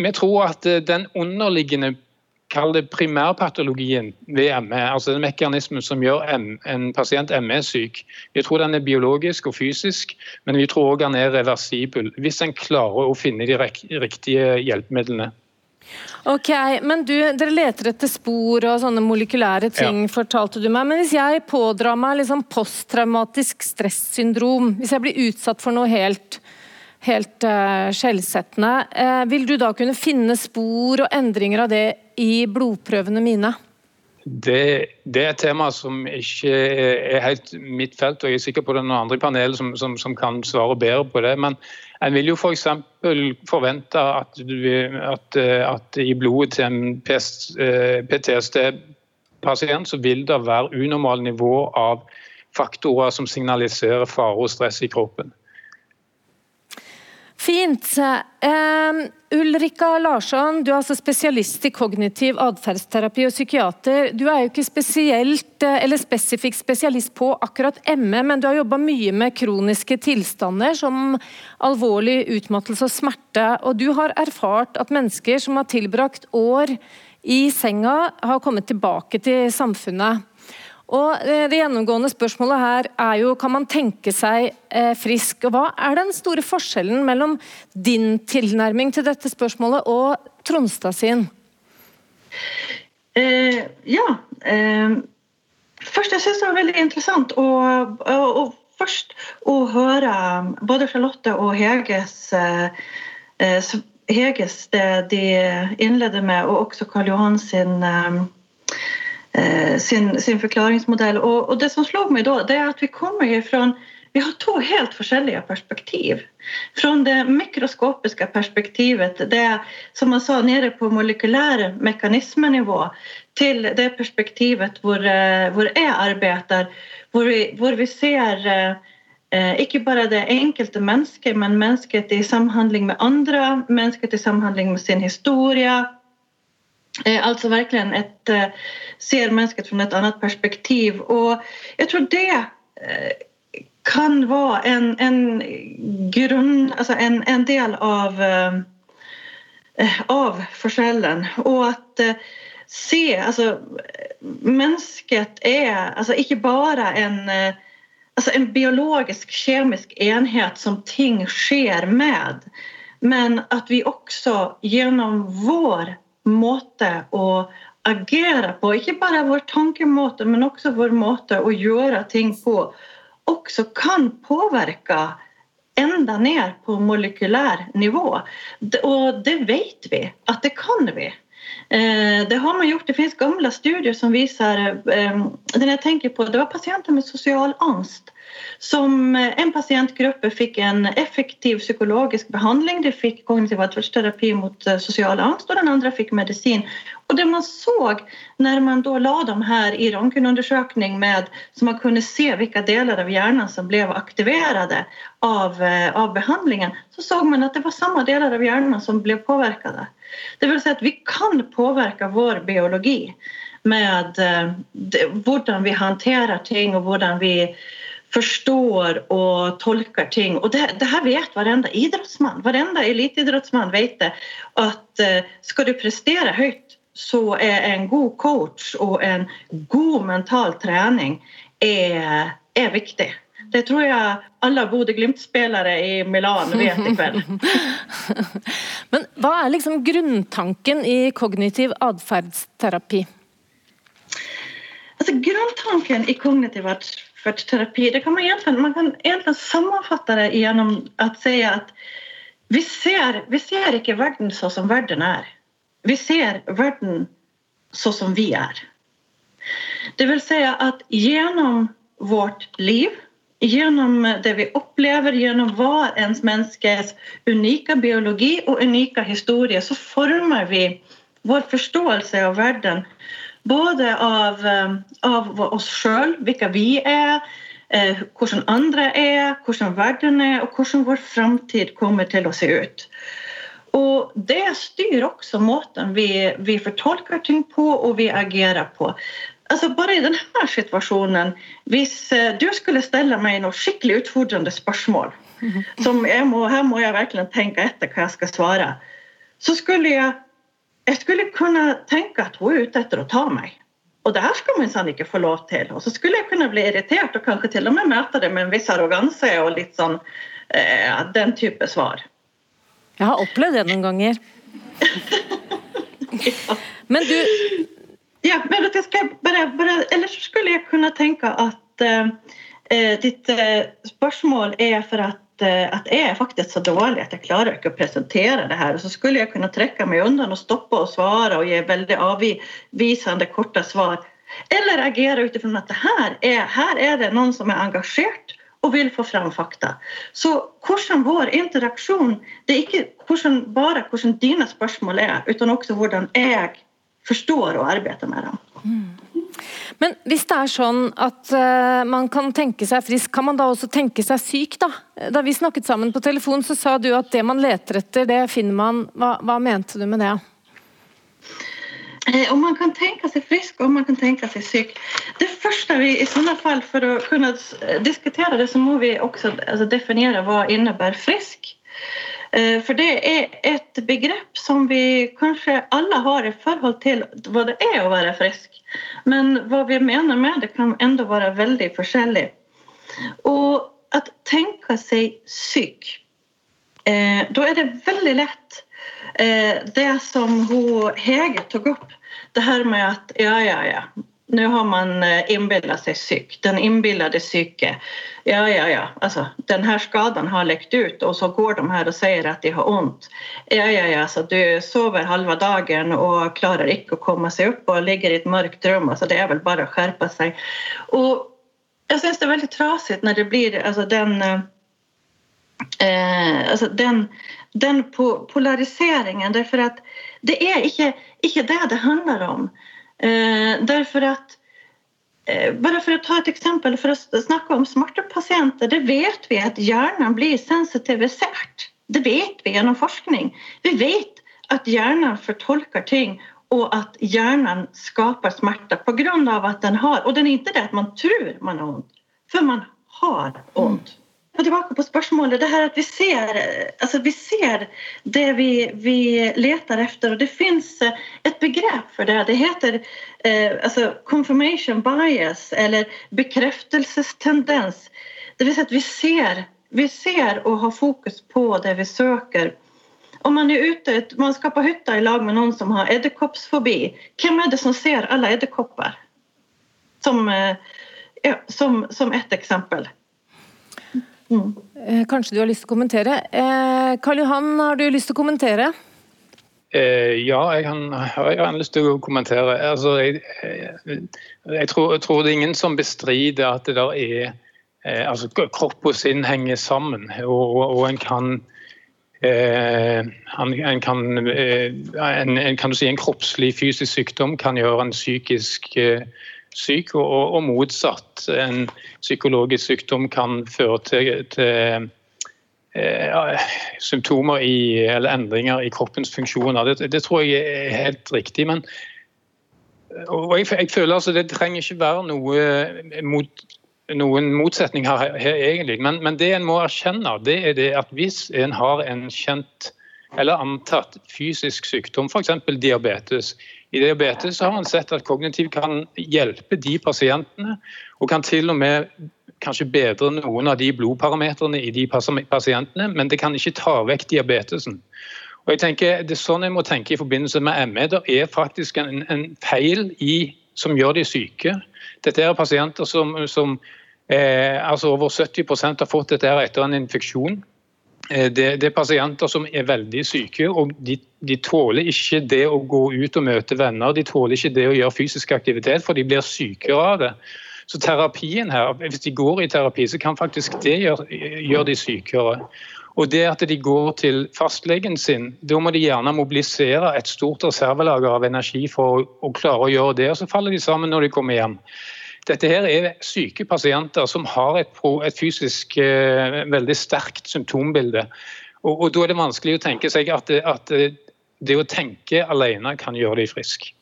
vi tror at den underliggende kall det primærpatologien ved ME, altså den mekanismen som gjør en pasient ME-syk. Vi tror den er biologisk og fysisk, men vi tror òg den er reversibel. Hvis en klarer å finne de riktige hjelpemidlene. Ok, men du, Dere leter etter spor og sånne molekylære ting, ja. fortalte du meg. Men hvis jeg pådrar meg liksom posttraumatisk stressyndrom, hvis jeg blir utsatt for noe helt helt uh, skjellsettende. Uh, vil du da kunne finne spor og endringer av det i blodprøvene mine? Det, det, er et tema som ikke er helt mitt felt, og jeg er sikker på det er noen andre i panelet som, som, som, kan svare bedre på det. Men en vil jo f.eks. For forvente at, at, at, i blodet til en PTSD-pasient så vil det være unormalt nivå av faktorer som signaliserer fare og stress i kroppen. Fint. Um, Ulrika Larsson, du er altså spesialist i kognitiv atferdsterapi og psykiater. Du er jo ikke spesielt, eh, eller spesifikk spesialist på akkurat ME, men du har jobba mye med kroniske tilstander som alvorlig utmattelse og smerte. Og du har erfart at mennesker som har tilbrakt år i senga, har kommet tilbake til samfunnet. Og eh, Det gjennomgående spørsmålet her er jo kan man tenke seg eh, frisk. og Hva er den store forskjellen mellom din tilnærming til dette spørsmålet og Tronstad sin? Eh, ja. Eh, først, jeg synes det var veldig interessant å, å, å, først å høre både Charlotte og Heges, eh, Heges det de innleder med, og også Karl Johan sin sin, sin forklaringsmodell. Og, og, det som slo meg da, det er at vi kommer ifra vi har to helt forskjellige perspektiv. Fra det mikroskopiske perspektivet, det som man sa nede på molekylære mekanismenivå, til det perspektivet hvor, eh, hvor jeg arbeider, hvor vi, hvor vi ser eh, ikke bare det enkelte mennesket, men mennesket i samhandling med andre, mennesket i samhandling med sin historie, Eh, alltså verkligen ett, eh, ser mennesket fra et annet perspektiv. Og jeg tror det eh, kan være en, en grunn, altså en, en, del av, av forskjellen. Og at se altså, Mennesket er altså, ikke bare en, altså, en biologisk, kjemisk enhet som ting skjer med, men at vi også gjennom vår måte å agere på, ikke bare vår tankemåte, men også vår måte å gjøre ting på, også kan påvirke enda ned på molekylær nivå. Og det vet vi at det kan vi. Eh, det har man gjort. Det finnes gamle studier som visar, eh, den jeg tenker på, det var patienter med social angst som eh, en pasientgruppe fikk en effektiv psykologisk behandling. De fikk kognitiv atferdsterapi mot sosial social angst og den andre fikk medicin. Og det man såg når man da la dem her i røntgenundersøkning med så man kunne se vilka deler av hjernen som ble aktiverade av, eh, av behandlingen så så man at det var samme deler av hjernen som ble påverkade. Det vil si at vi kan påverka vår biologi med hvordan vi håndterer ting og hvordan vi förstår og tolker ting. Og det, det her vet hverandre idrottsman. Hverandre eliteidrettsmann vet det. At skal du prestere høyt, så er en god coach og en god mental trening er, er viktig. Det tror jeg alle Bodø-Glimt-spillere i Milan vet i kveld. Men hva er liksom grunntanken i kognitiv atferdsterapi? Altså, grunntanken i kognitiv terapi, det kan man egentligen, man kan egentlig sammenfatte det gjennom å si at vi ser, vi ser ikke verden så som verden er. Vi ser verden så som vi er. Det vil si at gjennom vårt liv, gjennom det vi opplever, gjennom hver ens menneskes unika biologi og unike historie, så former vi vår forståelse av världen både av, eh, av oss sjøl, hvilke vi er, hvordan andre er, hvordan verden er, og hvordan vår framtid kommer til å se ut. Og det styr også måten vi, vi fortolker ting på og vi agerer på. Altså bare i denne situasjonen, hvis eh, du skulle stelle meg noen skikkelig utfordrende spörsmål mm. som må, Her må jeg virkelig tenke etter hva jeg skal svare. så skulle jag jag skulle kunne tenke at hun er ute etter å ta meg. Og det her skal man ikke få lov til. Og så skulle jeg kunne bli irritert og kanskje til og med møte det med en viss arroganse og litt sånn eh, den type svar. Jeg har opplevd det noen ganger. ja. Men du... Ja, men skal bare, bare, ellers eller så skulle jeg kunne tenke att eh, eh ditt eh, er for at, at Eh, att jag är faktiskt så dårlig at jeg klarer ikke å presentere det her. Og så skulle jeg kunne trekke meg undan og stoppe å svare og gi veldig avvisende korte svar. Eller agere utifrån at det her er, her er det noen som er engasjert og vil få fram fakta. Så hvordan vår interaktion, det er ikke hvordan, bare hvordan dine spørsmål er, men også hvordan jag förstår og arbeider med dem. Mm. Men hvis det er sånn at uh, man kan tenke seg frisk, kan man da også tenke seg syk? Da Da vi snakket sammen på telefon, så sa du at det man leter etter, det finner man. Hva, hva mente du med det? Eh, om man kan tenke seg frisk om man kan tenke seg syk. Det første vi i sånne fall For å kunne diskutere det så må vi også altså, definere hva innebærer frisk. Eh, för det er et begrepp som vi kanskje alle har i forhold til hva det er å være frisk. Men hva vi mener med det kan enda være veldig forskjellig. Og at tenke seg syk eh, Da er det veldig lett eh, det som Hege tog opp. det her med at ja, ja, ja, nu har man eh, inbillat sig psyk, den inbillade psyke. Ja, ja, ja, alltså, den här har läckt ut och så går de här och säger att de har ont. Ja, ja, ja, så du sover halva dagen och klarar inte att komma sig upp och ligger i ett mörkt rum. Alltså, det är väl bara att skärpa sig. Och jag syns det är väldigt trasigt när det blir alltså, den, eh, alltså, den, den polariseringen därför det är inte, inte det det handlar om. Eh, därför att eh, bara for å ta et eksempel, for å snakke om smarte patienter, det vet vi at hjernen blir sensitivisert. Det vet vi gjennom forskning. Vi vet at hjernen fortolker ting og at hjernen skapar smärta på at den har, Og den er ikke det at man tror man har vondt, for man har ont gå tillbaka på spørsmålet. det her at vi ser, altså vi ser det vi, vi leter efter og det fins et begrep begrepp för det. Det heter eh, altså confirmation bias eller bekreftelsestendens. Det vil si at vi ser, vi ser og har fokus på det vi søker. Om man er ute, man skal på hytta i lag med noen som har edderkoppsfobi. hvem er det som ser alle edderkopper? Som, eh, som, som ett exempel. Mm. Kanskje du har lyst til å kommentere. Eh, Karl Johan, har du lyst til å kommentere? Ja, jeg, har, jeg har lyst til å kommentere. Altså, jeg, jeg, tror, jeg, tror, det er ingen som bestrider at det der er altså, Kropp og sinn henger sammen. Og, og, og en kan Eh, en, kan, eh, en, en, kan si en kroppslig fysisk sykdom kan gjøre en psykisk eh, syk, og, og, motsatt. En psykologisk sykdom kan føre til, til eh, symptomer i, eller endringer i kroppens funksjoner. Det, det, tror jeg er helt riktig. men jeg, jeg føler altså Det trenger ikke være noe mot noen motsetning her, her egentlig. Men, men, det en må erkjenne, det er det at hvis en har en kjent eller antatt fysisk sykdom, f.eks. diabetes. I diabetes har en sett at kognitiv kan hjelpe de pasientene, og kan til og med kanskje bedre noen av de blodparametrene i de pasientene, men det kan ikke ta vekk diabetesen. Og jeg tenker, Det er sånn jeg må tenke i forbindelse med ME. Det er faktisk en, en feil i, som gjør de syke. Dette er pasienter som, som eh, altså over 70 har fått dette etter en infeksjon. Eh, det, det, er pasienter som er veldig syke, og de, de, tåler ikke det å gå ut og møte venner. De tåler ikke det å gjøre fysisk aktivitet, for de blir sykere av det. Så terapien her, Hvis de går i terapi, så kan faktisk det gjøre, gjøre de sykere. Og det at de går til fastlegen sin, da må de gjerne mobilisere et stort reservelager av energi for å, å klare å gjøre det, og så faller de sammen når de kommer hjem. Dette her er syke pasienter som har et, et fysisk eh, veldig sterkt symptombilde. Og, og, Da er det vanskelig å tenke seg at, at det å tenke alene kan gjøre dem friske.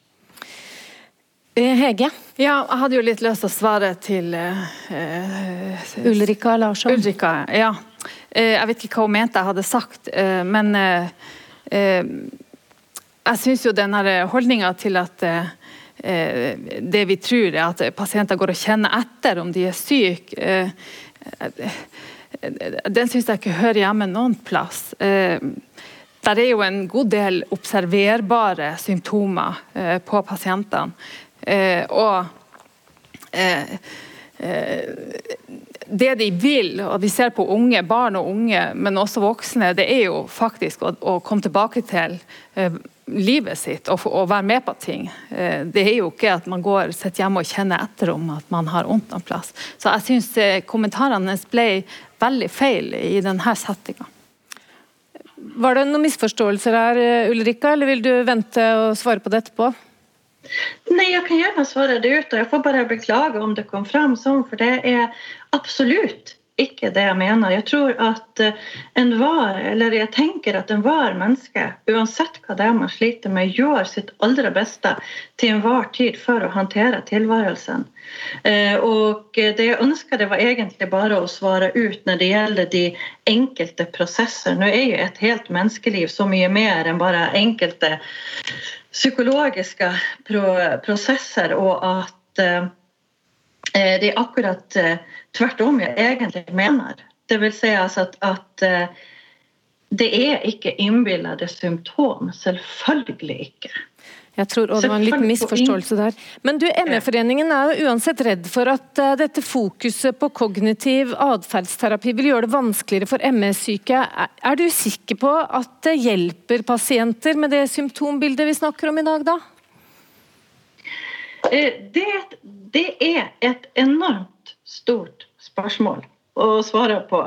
Eh, Hege? Ja, jeg hadde jo litt lyst til å svare til uh, Ulrika Larsson. Ulrika, ja. Uh, jeg vet ikke hva hun mente jeg hadde sagt, uh, men jeg syns jo den holdninga til at Eh, det vi tror er at pasienter går og kjenner etter om de er syke, eh, den syns jeg ikke hører hjemme noen plass. Eh, der er jo en god del observerbare symptomer på pasientene. Og det de vil, og vi ser på unge, barn og unge, men også voksne, det er jo faktisk å, å komme tilbake til eh, livet sitt og, og, være med på ting. Eh, det er jo ikke at man går sitter hjemme og kjenner etter om at man har vondt noen plass. Så jeg syns eh, kommentarene ble veldig feil i denne settinga. Var det noen misforståelser her, Ulrikka, Ulrika, eller vil du vente og svare på det etterpå? Nei, jeg kan gjerne svare det ut. og Jeg får bare beklage om det kom fram sånn, for det er absolutt ikke det jeg mener. Jeg tror at en var, eller jeg tenker at enhver menneske, uansett hva det er man sliter med, gjør sitt aller beste til enhver tid for å håndtere tilværelsen. Eh, og det jeg ønsker, var egentlig bare å svare ut når det gjelder de enkelte prosesser. Nå er jo et helt menneskeliv så mye mer enn bare enkelte psykologiske prosesser, og at eh, eh, det er akkurat eh, tvert om jeg egentlig mener. Det vil si altså at, at det er ikke innbillede symptom. Selvfølgelig ikke. Jeg tror også det var en liten misforståelse der. Men du, ME-foreningen er jo uansett redd for at dette fokuset på kognitiv atferdsterapi vil gjøre det vanskeligere for ME-syke. Er du sikker på at det hjelper pasienter med det symptombildet vi snakker om i dag, da? Eh, det, det er et enormt stort spørsmål å svare på.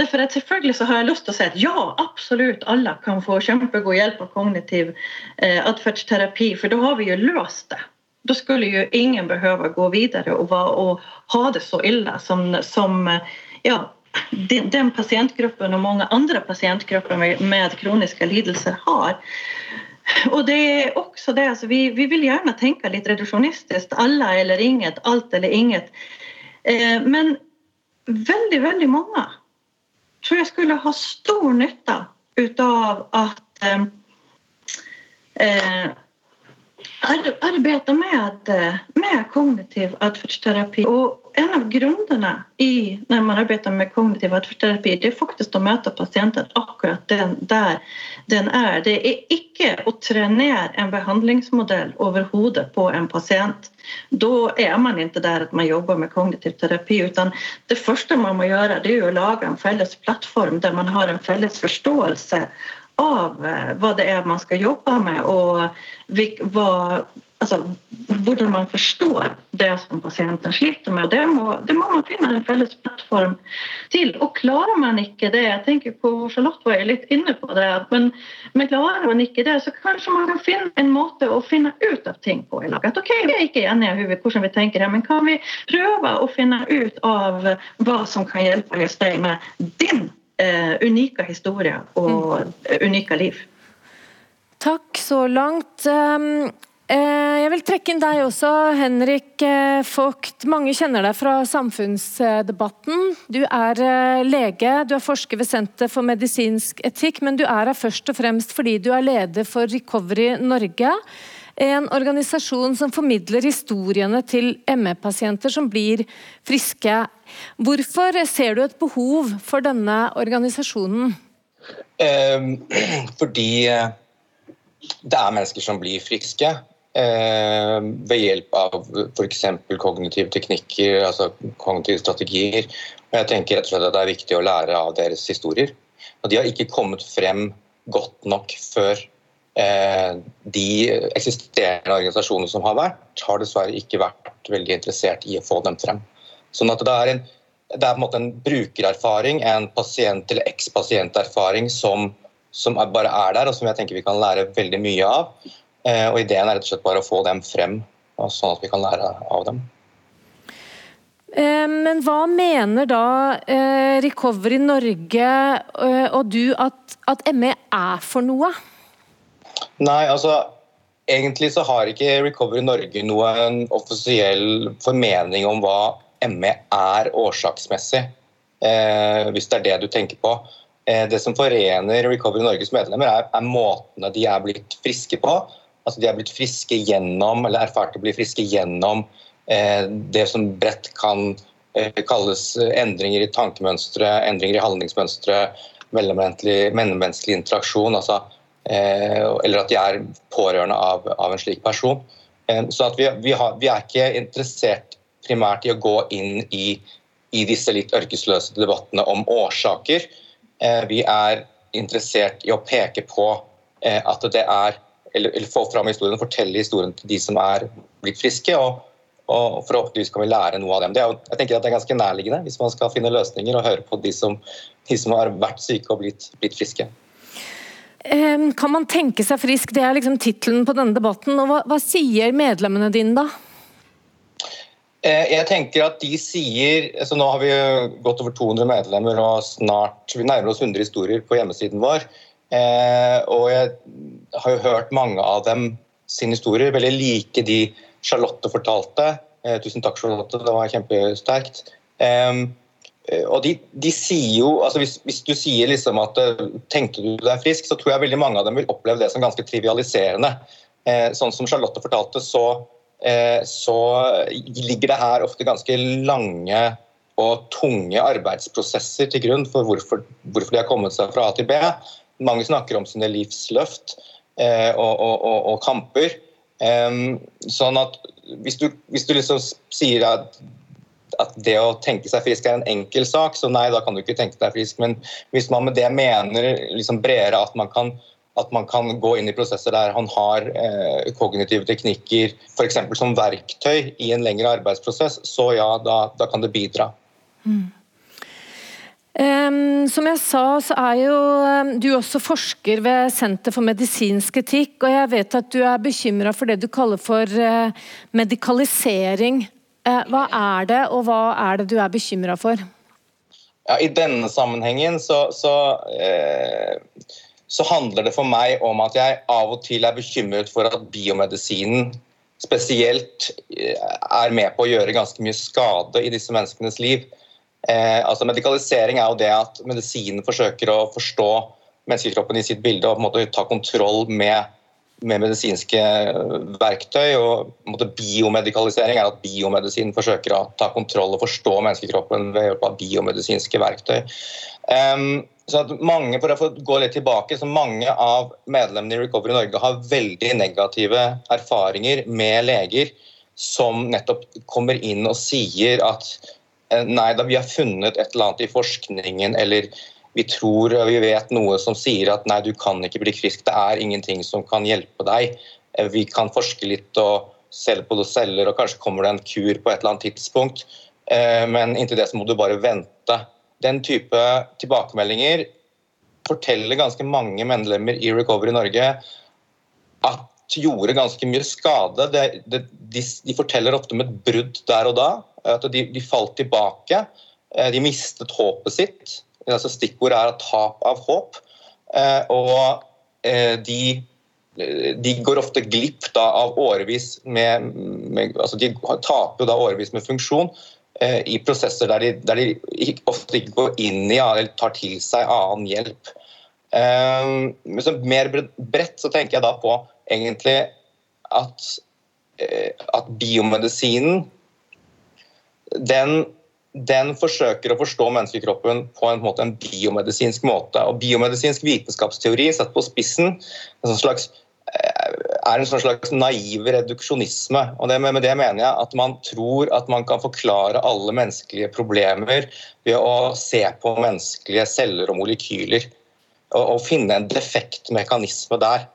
Derfor at selvfølgelig så har jeg lyst til å si at ja, absolutt alle kan få kjempegod hjelp av kognitiv eh, atferdsterapi, for da har vi jo løst det. Da skulle jo ingen behøve å gå videre og, og, ha det så ille som, som ja, den, den, pasientgruppen og mange andre pasientgrupper med, med kroniske lidelser har. Og det er også det, altså vi, vi, vil gjerne tenke litt reduksjonistisk. Alle eller inget, alt eller inget. Eh, men veldig, veldig mange tror jeg skulle ha stor nytte ut av at eh, eh arbeide med, med kognitiv atferdsterapi. Og en av grunnene i, når man arbeider med kognitiv atferdsterapi, det er faktisk å møte pasienten akkurat den, der den er. Det er ikke å trenere en behandlingsmodell hodet på en pasient. Da er man ikke der at man jobber med kognitiv terapi. utan Det første man må gjøre, det er å lage en felles plattform der man har en felles forståelse av eh, hva det er man skal jobbe med, og hva altså, hvordan man forstår det som pasienten sliter med. Det må, det må, man finne en felles plattform til. Og klarer man ikke det Jeg tenker på Charlotte var litt inne på det. Men, men, klarer man ikke det, så kanskje man kan finne en måte å finne ut av ting på i lag. At ok, vi er ikke enige i hvordan vi tenker det, men kan vi prøve å finne ut av hva som kan hjelpe deg med din eh, unike historie og mm. unike liv? Takk så langt. Eh, jeg vil trekke inn deg også, Henrik eh, Vogt. Mange kjenner deg fra samfunnsdebatten. Du er eh, lege, du er forsker ved Senter for medisinsk etikk, men du er her først og fremst fordi du er leder for Recovery Norge. En organisasjon som formidler historiene til ME-pasienter som blir friske. Hvorfor ser du et behov for denne organisasjonen? Um, fordi det er mennesker som blir friske. Eh, ved hjelp av f.eks. kognitive teknikker, altså kognitive strategier. Og jeg tenker rett og slett at Det er viktig å lære av deres historier. Og De har ikke kommet frem godt nok før. Eh, de eksisterende organisasjonene som har vært, har dessverre ikke vært veldig interessert i å få dem frem. Sånn at det er en, det er på en måte en brukererfaring, en pasient- eller ekspasienterfaring som, som bare er der, og som jeg tenker vi kan lære veldig mye av. Eh, og Ideen er rett og slett bare å få dem frem, sånn at vi kan lære av dem. Eh, men hva mener da eh, Recovery Norge og du at, at ME er for noe? Nei, altså Egentlig så har ikke Recovery Norge noen offisiell formening om hva ME er årsaksmessig, eh, hvis det er det du tenker på. Eh, det som forener Recovery Norges medlemmer, er, er måtene de er blitt friske på, Altså de er blitt friske gjennom, eller erfart å bli friske gjennom eh, det som bredt kan eh, kalles endringer i tankemønstre, endringer i handlingsmønstre, mellommenneskelig interaksjon. Altså, eh, eller at de er pårørende av, av en slik person. Eh, så vi, vi, har, vi, er ikke interessert primært i å gå inn i, i disse litt ørkesløse debattene om årsaker. Eh, vi er interessert i å peke på eh, at det er eller, eller, få fram historien fortelle historien til de som er blitt friske. og, og Forhåpentligvis kan vi lære noe av dem. Det er, jeg tenker at det er ganske nærliggende hvis man skal finne løsninger og høre på de som, de som har vært syke og blitt, blitt friske. Kan man tenke seg frisk? Det er liksom tittelen på denne debatten. og hva, hva sier medlemmene dine da? Eh, jeg tenker at de sier så Nå har vi gått over 200 medlemmer og snart vi nærmer oss 100 historier på hjemmesiden vår. Eh, og jeg har jo hørt mange av dem sin historie, veldig like de Charlotte fortalte. Eh, tusen takk, Charlotte, det var kjempesterkt. Eh, og de, de, sier jo, altså hvis, hvis du sier liksom at tenkte du deg frisk, så tror jeg veldig mange av dem vil oppleve det som ganske trivialiserende. sånn som Charlotte fortalte, så, så ligger det her ofte ganske lange og tunge arbeidsprosesser til grunn for hvorfor, hvorfor de har kommet seg fra A til B. Mange snakker om sine livsløft eh, og, og, og, og, kamper. Um, sånn at hvis du, hvis du liksom sier at, at, det å tenke seg frisk er en enkel sak, så nei, da kan du ikke tenke deg frisk. Men hvis man med det mener liksom bredere at man kan at man kan gå inn i prosesser der han har eh, kognitive teknikker f.eks. som verktøy i en lengre arbeidsprosess, så ja, da, da kan det bidra. Mm. Som jeg sa, så er jo du også forsker ved Senter for medisinsk etikk, og jeg vet at du er bekymra for det du kaller for uh, medikalisering. Uh, hva er det, og hva er det du er bekymra for? Ja, I denne sammenhengen så, så, uh, så, handler det for meg om at jeg av og til er bekymret for at biomedisinen spesielt er med på å gjøre ganske mye skade i disse menneskenes liv. Eh, altså Medikalisering er jo det at medisinen forsøker å forstå menneskekroppen i sitt bilde og på en måte ta kontroll med, med medisinske verktøy. og på en måte Biomedikalisering er at biomedisinen forsøker å ta kontroll og forstå menneskekroppen ved hjelp av biomedisinske verktøy. Um, så at mange, for å gå litt tilbake, så mange av medlemmene i Recovery Norge har veldig negative erfaringer med leger som nettopp kommer inn og sier at Eh, nei da, vi har funnet et eller annet i forskningen eller vi tror vi vet noe som sier at nei, du kan ikke bli frisk, det er ingenting som kan hjelpe deg. Eh, vi kan forske litt og selge på celler, og kanskje kommer det en kur på et eller annet tidspunkt. Eh, men inntil det så må du bare vente. Den type tilbakemeldinger forteller ganske mange medlemmer i Recovery Norge at gjorde ganske mye skade. Det, det, de, de, forteller ofte om et brudd der og da. At de, de falt tilbake. Eh, de mistet håpet sitt. Altså Stikkordet er tap av håp. Eh, og eh, de, de går ofte glipp av årevis med, med, altså De taper da årevis med funksjon i prosesser der de, der de, ofte ikke går inn i eller tar til seg annen hjelp. Um, mer bredt så tenker jeg da på egentlig at, at biomedisinen den den forsøker å forstå menneskekroppen på en, måte, en biomedisinsk måte. Og Biomedisinsk vitenskapsteori satt på spissen en slags, eh, er en sånn slags naiv reduksjonisme. og det, Med det mener jeg at man tror at man kan forklare alle menneskelige problemer ved å se på menneskelige celler og molekyler. Og, og finne en defekt mekanisme der.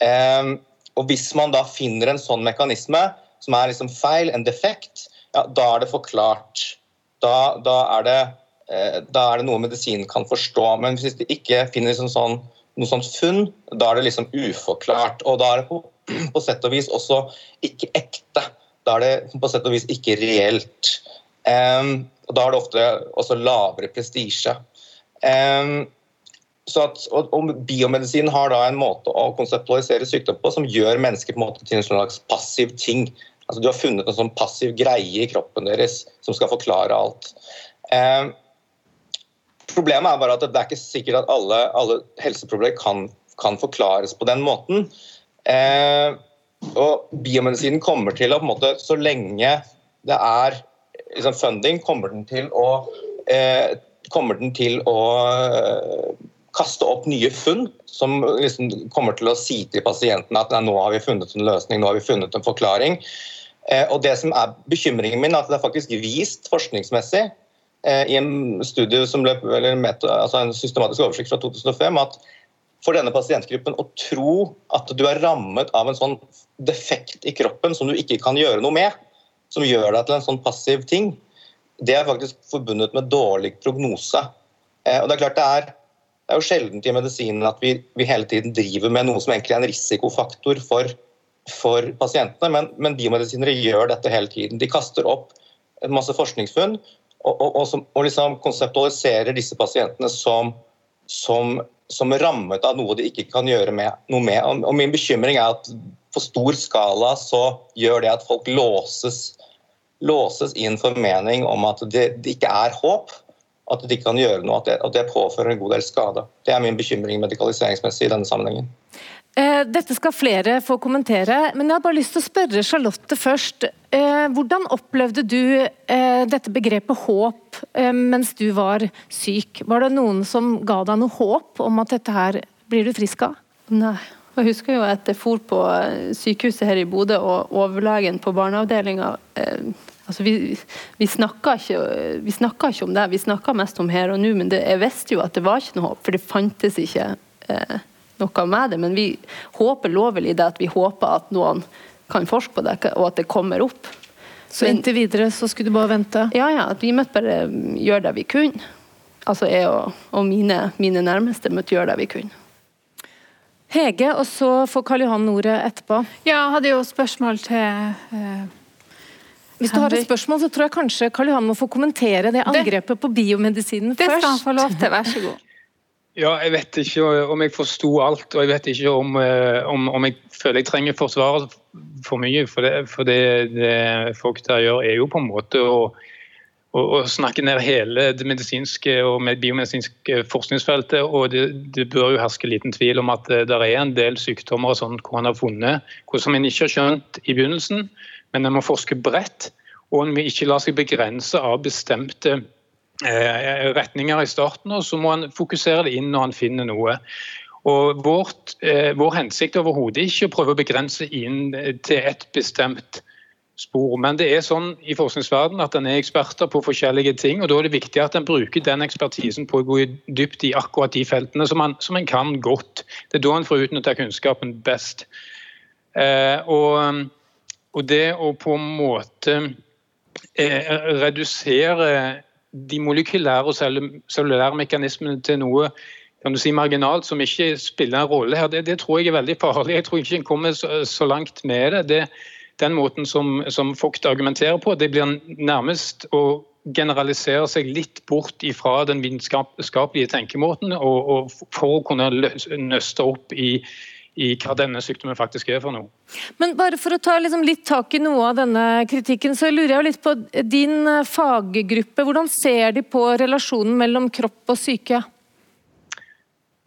Um, og Hvis man da finner en sånn mekanisme som er liksom feil, en defekt, ja, da er det forklart da, da, er det, eh, da, er det, noe medisinen kan forstå. Men hvis de ikke finner liksom sånn, noe sånt funn, da er det liksom uforklart. Og da er det på, på, sett og vis også ikke ekte. Da er det på sett og vis ikke reelt. Um, og Da er det ofte også lavere prestisje. Um, så at, og, Biomedisin har da en måte å konseptualisere sykdom på som gjør mennesker på en måte til en slags passiv ting. Altså, du har funnet en sånn passiv greie i kroppen deres som skal forklare alt. Eh, problemet er bare at det er ikke sikkert at alle, alle helseproblemer kan, kan, forklares på den måten. Eh, og biomedisinen kommer til å på en måte, Så lenge det er liksom, funding, kommer den til å, eh, den til å kaste opp nye funn som liksom kommer til å si til pasientene at nå har vi funnet en løsning, nå har vi funnet en forklaring. Eh, og det som er Bekymringen min er at det er faktisk vist forskningsmessig eh, i en studie som ble, eller altså en systematisk oversikt fra 2005 at for denne pasientgruppen å tro at du er rammet av en sånn defekt i kroppen som du ikke kan gjøre noe med, som gjør deg til en sånn passiv ting, det er faktisk forbundet med dårlig prognose. Eh, og Det er klart det er, det er jo sjeldent i medisinen at vi, vi hele tiden driver med noe som egentlig er en risikofaktor for for pasientene, men, men biomedisinere gjør dette hele tiden. De kaster opp masse forskningsfunn og, og, og, som, og liksom konseptualiserer disse pasientene som, som, som, rammet av noe de ikke kan gjøre med, noe med. Og, Min bekymring er at på stor skala så gjør det at folk låses, låses i en formening om at det, det ikke er håp, at de ikke kan gjøre noe, at det, at det påfører en god del skade. Det er min bekymring medikaliseringsmessig i denne sammenhengen. Eh, dette skal flere få kommentere, men jeg har bare lyst til å spørre Charlotte først. Eh, hvordan opplevde du eh, dette begrepet håp mens du var syk? Var det noen som ga deg noe håp om at dette her blir du frisk av? Nei. Jeg husker jo at jeg for på sykehuset her i Bodø, og overlegen på barneavdelinga altså vi, vi snakker ikke, ikke, om det, vi snakker mest om her og nå, men det, jeg visste jo at det var ikke noe håp, for det fantes ikke eh, noe med det, men vi håper lovlig det at vi håper at noen kan forske på det, og at det kommer opp. Så inntil videre så skulle du bare vente? Ja, ja. At vi måtte bare gjøre det vi kunne. Altså jeg og, og mine, mine, nærmeste måtte gjøre det vi kunne. Hege, og så får Karl Johan ordet etterpå. Ja, jeg hadde jo spørsmål til eh, Hvis du har et spørsmål, så tror jeg kanskje Karl Johan må få kommentere det angrepet på biomedisinen først. Det skal han få lov til, vær så god. Ja, Jeg vet ikke om jeg forsto alt, og jeg vet ikke om, eh, om, om jeg føler jeg trenger forsvare for mye. For det, for det, det folk der gjør, er jo på en måte å, å, å snakke ned hele det medisinske og biomedisinske forskningsfeltet. og det, det, bør jo herske liten tvil om at eh, det er en del sykdommer sånn, hvor han har funnet hvor som en ikke har skjønt i begynnelsen, men en må forske bredt. Og en må ikke la seg begrense av bestemte Eh, retninger i starten, og så må han fokusere det inn når han finner noe. Og vårt, eh, Vår hensikt er overhodet ikke å prøve å begrense inn til et bestemt spor. Men det er sånn i forskningsverdenen at en er eksperter på forskjellige ting. og Da er det viktig at en bruker den ekspertisen på å gå dypt i akkurat de feltene som en, som en kan godt. Det er da en får utnytta kunnskapen best. Eh, og, og, det å på en måte eh, redusere de molekylære og cellulære mekanismene til noe kan du si marginalt som ikke spiller en rolle her, det, det tror jeg er veldig farlig. Jeg tror ikke en kommer så, så langt med det. det den måten som, som Vogt argumenterer på, det blir nærmest å generalisere seg litt bort ifra den vitenskapelige tenkemåten, og, og for å kunne nøste opp i, i hva denne sykdommen faktisk er for noe. Men bare For å ta liksom litt tak i noe av denne kritikken, så lurer jeg litt på din faggruppe. Hvordan ser de på relasjonen mellom kropp og syke?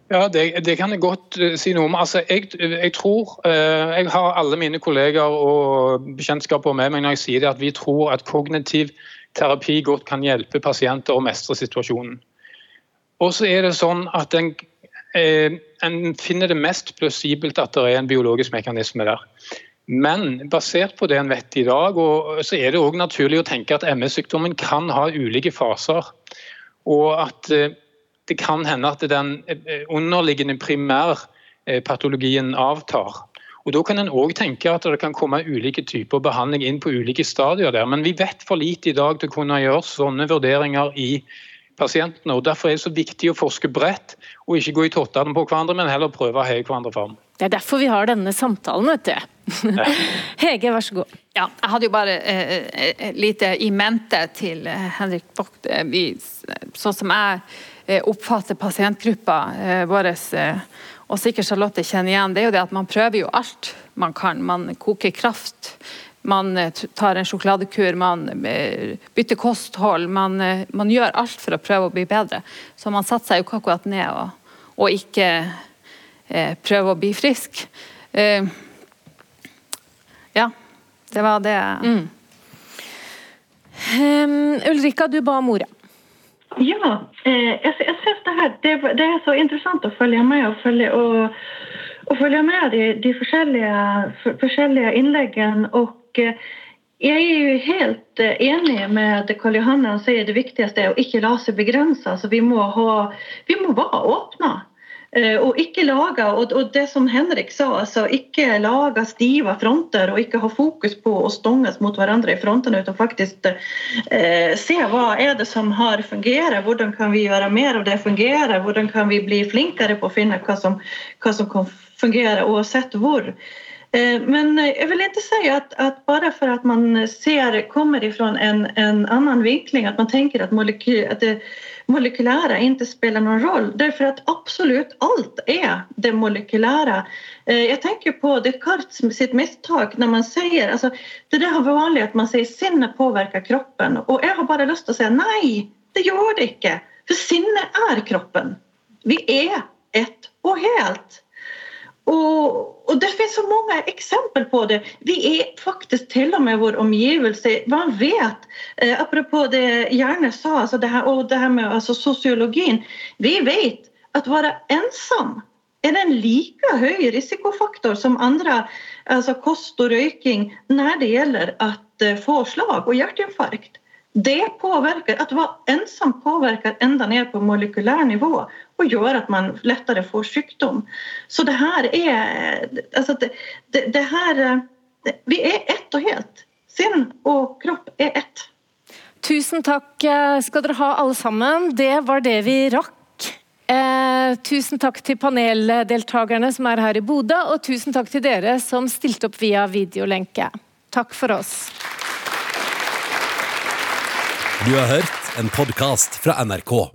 Ja, det, det, kan jeg godt uh, si noe om. Altså, jeg, jeg tror uh, Jeg har alle mine kolleger og bekjentskaper med meg når jeg sier det, at vi tror at kognitiv terapi godt kan hjelpe pasienter å mestre situasjonen. Og så er det sånn at en, uh, en finner det mest plausibelt at det er en biologisk mekanisme der. Men basert på det en vet i dag, så er det òg naturlig å tenke at MS-sykdommen kan ha ulike faser. Og at det kan hende at den eh, underliggende primærpatologien avtar. Og Da kan en òg tenke at det kan komme ulike typer behandling inn på ulike stadier der. Men vi vet for lite i dag til å kunne gjøre sånne vurderinger i pasientene. og Derfor er det så viktig å forske bredt, og ikke gå i tottene på hverandre, men heller prøve å heie hverandre fram. Det er derfor vi har denne samtalen, vet du. Hege, vær så god. Ja, jeg hadde jo bare eh, eh lite i mente til eh, Henrik Bock. Sånn som jeg oppfatter pasientgruppa eh, vår, og sikkert Charlotte kjenner igjen, det er jo det at man prøver jo alt man kan. Man koker kraft, man tar en sjokoladekur, man bytter kosthold. Man, man, gjør alt for å prøve å bli bedre. Så man setter seg jo ikke akkurat ned og, og ikke eh, prøver å bli frisk. Eh, ja, det var det. Mm. Um, Ulrika, du ba om ordet. Ja, eh, jeg, jeg syns det her det, det, er så intressant å følge med og følge og och følge med de, de forskjellige, forskjellige innleggene. Og eh, jeg er jo helt eh, enig med Karl Johan Han sier det viktigste er å ikke la seg begrense. Altså, vi, må ha, vi må være åpne. Eh, og ikke lage, og det som Henrik sa, altså ikke lage stive fronter og ikke ha fokus på å stonges mot hverandre i frontene, men faktisk eh, se hva er det som har fungert, hvordan kan vi gjøre mer av det fungerer, hvordan kan vi bli flinkere på å finne hva som, hva som kan fungere, uansett hvor. Eh, men jeg vil ikke si at, at, bare for at man ser, kommer fra en, en annen vinkling, at man tenker at, molekyl, at det, molekylära inte spelar någon roll därför att absolut allt är det molekylära. Jeg jag tänker på Descartes sitt misstag när man säger, alltså, det där har varit vanligt att man säger sinnet påverkar kroppen och jag har bara lust att säga nej, det gör det inte. För sinnet är kroppen. Vi är ett och helt. Och, och, det finns så många exempel på det. Vi är faktiskt till och med vår omgivelse. Man vet, eh, apropå det Hjärne sa, alltså det här, och det här med alltså sociologin. Vi vet att vara ensam är en lika hög risikofaktor som andra, alltså kost och røyking, när det gäller att eh, få slag och hjärtinfarkt. Det påverkar, Att være ensom påverkar enda ned på molekylær nivå og gjør at man lettere får sykdom. Så det her er altså det, det, det her Vi er ett og helt. Sinn og kropp er ett. Tusen takk skal dere ha alle sammen. Det var det vi rakk. Eh, tusen takk til paneldeltakerne som er her i Bodø, og tusen takk til dere som stilte opp via videolenke. Takk for oss. Du har hørt en podkast fra NRK.